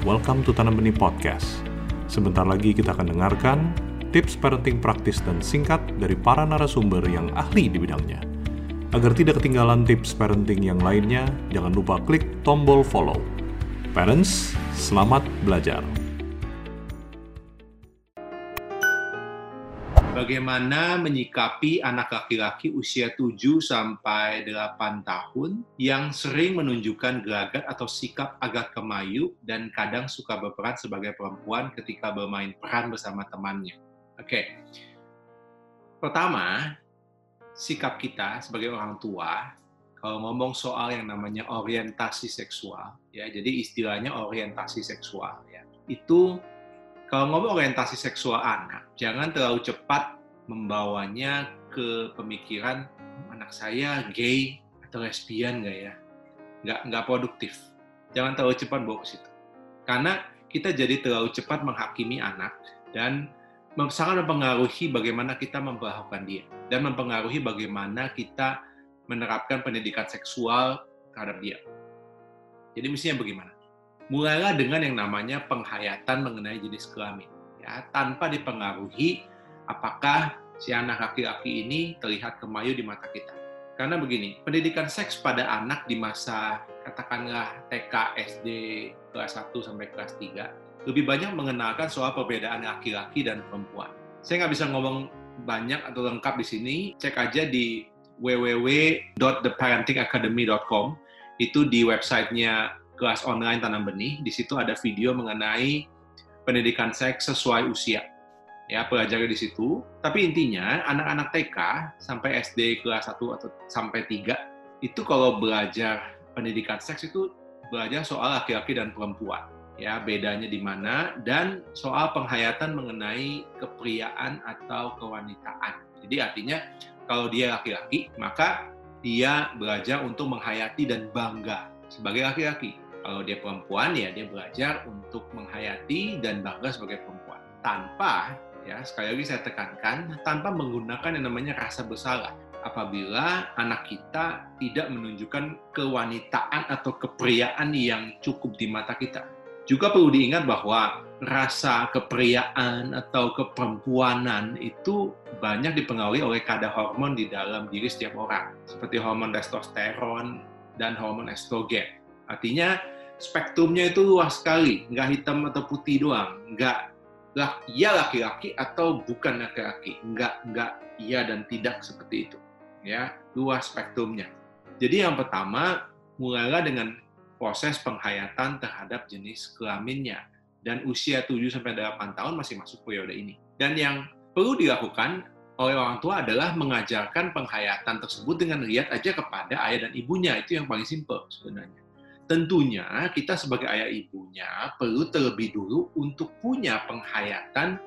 welcome to Tanam Benih Podcast. Sebentar lagi kita akan dengarkan tips parenting praktis dan singkat dari para narasumber yang ahli di bidangnya. Agar tidak ketinggalan tips parenting yang lainnya, jangan lupa klik tombol follow. Parents, selamat belajar. Bagaimana menyikapi anak laki-laki usia 7 sampai 8 tahun yang sering menunjukkan gelagat atau sikap agak kemayu dan kadang suka berperan sebagai perempuan ketika bermain peran bersama temannya. Oke. Pertama, sikap kita sebagai orang tua kalau ngomong soal yang namanya orientasi seksual ya. Jadi istilahnya orientasi seksual ya. Itu kalau ngomong orientasi seksual anak, jangan terlalu cepat membawanya ke pemikiran anak saya gay atau lesbian nggak ya? Nggak, nggak produktif. Jangan terlalu cepat bawa ke situ. Karena kita jadi terlalu cepat menghakimi anak dan sangat mempengaruhi bagaimana kita memperlakukan dia dan mempengaruhi bagaimana kita menerapkan pendidikan seksual terhadap dia. Jadi mestinya bagaimana? Mulailah dengan yang namanya penghayatan mengenai jenis kelamin. Ya tanpa dipengaruhi apakah si anak laki-laki ini terlihat kemayu di mata kita. Karena begini pendidikan seks pada anak di masa katakanlah TK SD kelas 1 sampai kelas 3 lebih banyak mengenalkan soal perbedaan laki-laki dan perempuan. Saya nggak bisa ngomong banyak atau lengkap di sini cek aja di www.theparentingacademy.com itu di websitenya kelas online tanam benih. Di situ ada video mengenai pendidikan seks sesuai usia. Ya, pelajari di situ. Tapi intinya anak-anak TK sampai SD kelas 1 atau sampai 3 itu kalau belajar pendidikan seks itu belajar soal laki-laki dan perempuan. Ya, bedanya di mana dan soal penghayatan mengenai kepriaan atau kewanitaan. Jadi artinya kalau dia laki-laki, maka dia belajar untuk menghayati dan bangga sebagai laki-laki. Kalau dia perempuan ya dia belajar untuk menghayati dan bangga sebagai perempuan. Tanpa ya sekali lagi saya tekankan tanpa menggunakan yang namanya rasa bersalah. Apabila anak kita tidak menunjukkan kewanitaan atau kepriaan yang cukup di mata kita. Juga perlu diingat bahwa rasa kepriaan atau keperempuanan itu banyak dipengaruhi oleh kadar hormon di dalam diri setiap orang, seperti hormon testosteron dan hormon estrogen. Artinya spektrumnya itu luas sekali, nggak hitam atau putih doang, nggak lah iya laki-laki atau bukan laki-laki, nggak nggak iya dan tidak seperti itu, ya luas spektrumnya. Jadi yang pertama mulailah dengan proses penghayatan terhadap jenis kelaminnya. Dan usia 7 sampai 8 tahun masih masuk periode ini. Dan yang perlu dilakukan oleh orang tua adalah mengajarkan penghayatan tersebut dengan lihat aja kepada ayah dan ibunya. Itu yang paling simpel sebenarnya tentunya kita sebagai ayah ibunya perlu terlebih dulu untuk punya penghayatan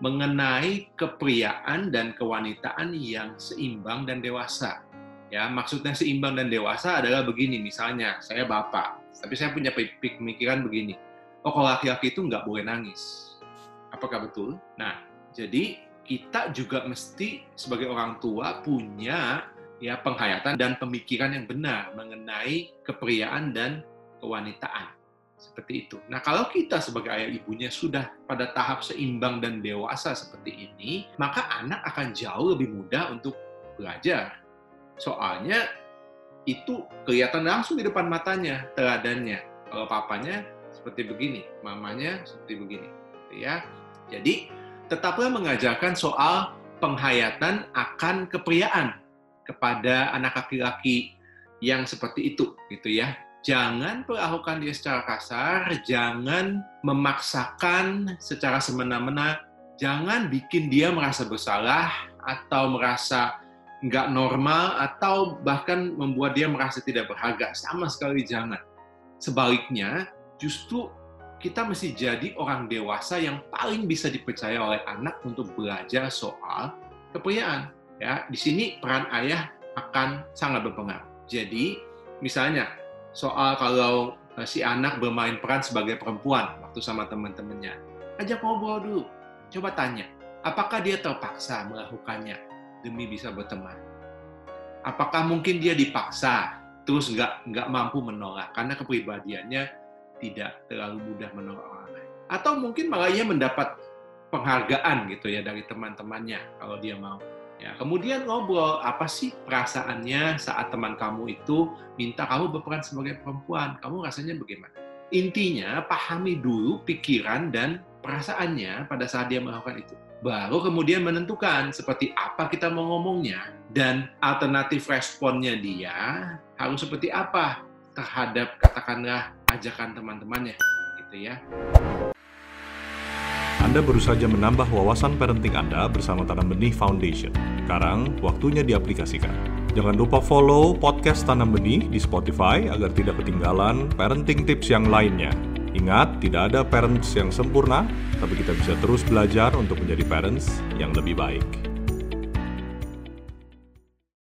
mengenai kepriaan dan kewanitaan yang seimbang dan dewasa. Ya, maksudnya seimbang dan dewasa adalah begini, misalnya saya bapak, tapi saya punya pemikiran begini, oh kalau laki-laki itu nggak boleh nangis. Apakah betul? Nah, jadi kita juga mesti sebagai orang tua punya ya penghayatan dan pemikiran yang benar mengenai kepriaan dan kewanitaan. Seperti itu. Nah, kalau kita sebagai ayah ibunya sudah pada tahap seimbang dan dewasa seperti ini, maka anak akan jauh lebih mudah untuk belajar. Soalnya itu kelihatan langsung di depan matanya teladannya. Kalau papanya seperti begini, mamanya seperti begini, ya. Jadi tetaplah mengajarkan soal penghayatan akan kepriaan kepada anak laki-laki yang seperti itu gitu ya. Jangan perlakukan dia secara kasar, jangan memaksakan secara semena-mena, jangan bikin dia merasa bersalah atau merasa nggak normal atau bahkan membuat dia merasa tidak berharga. Sama sekali jangan. Sebaliknya, justru kita mesti jadi orang dewasa yang paling bisa dipercaya oleh anak untuk belajar soal kepriaan ya di sini peran ayah akan sangat berpengaruh. Jadi misalnya soal kalau eh, si anak bermain peran sebagai perempuan waktu sama teman-temannya, ajak ngobrol dulu, coba tanya, apakah dia terpaksa melakukannya demi bisa berteman? Apakah mungkin dia dipaksa terus nggak nggak mampu menolak karena kepribadiannya tidak terlalu mudah menolak orang lain. Atau mungkin malah ia mendapat penghargaan gitu ya dari teman-temannya kalau dia mau. Ya, kemudian ngobrol apa sih perasaannya saat teman kamu itu minta kamu berperan sebagai perempuan, kamu rasanya bagaimana? Intinya pahami dulu pikiran dan perasaannya pada saat dia melakukan itu. Baru kemudian menentukan seperti apa kita mau ngomongnya dan alternatif responnya dia harus seperti apa terhadap katakanlah ajakan teman-temannya gitu ya. Anda baru saja menambah wawasan parenting Anda bersama Tanam Benih Foundation. Sekarang, waktunya diaplikasikan. Jangan lupa follow podcast Tanam Benih di Spotify agar tidak ketinggalan parenting tips yang lainnya. Ingat, tidak ada parents yang sempurna, tapi kita bisa terus belajar untuk menjadi parents yang lebih baik.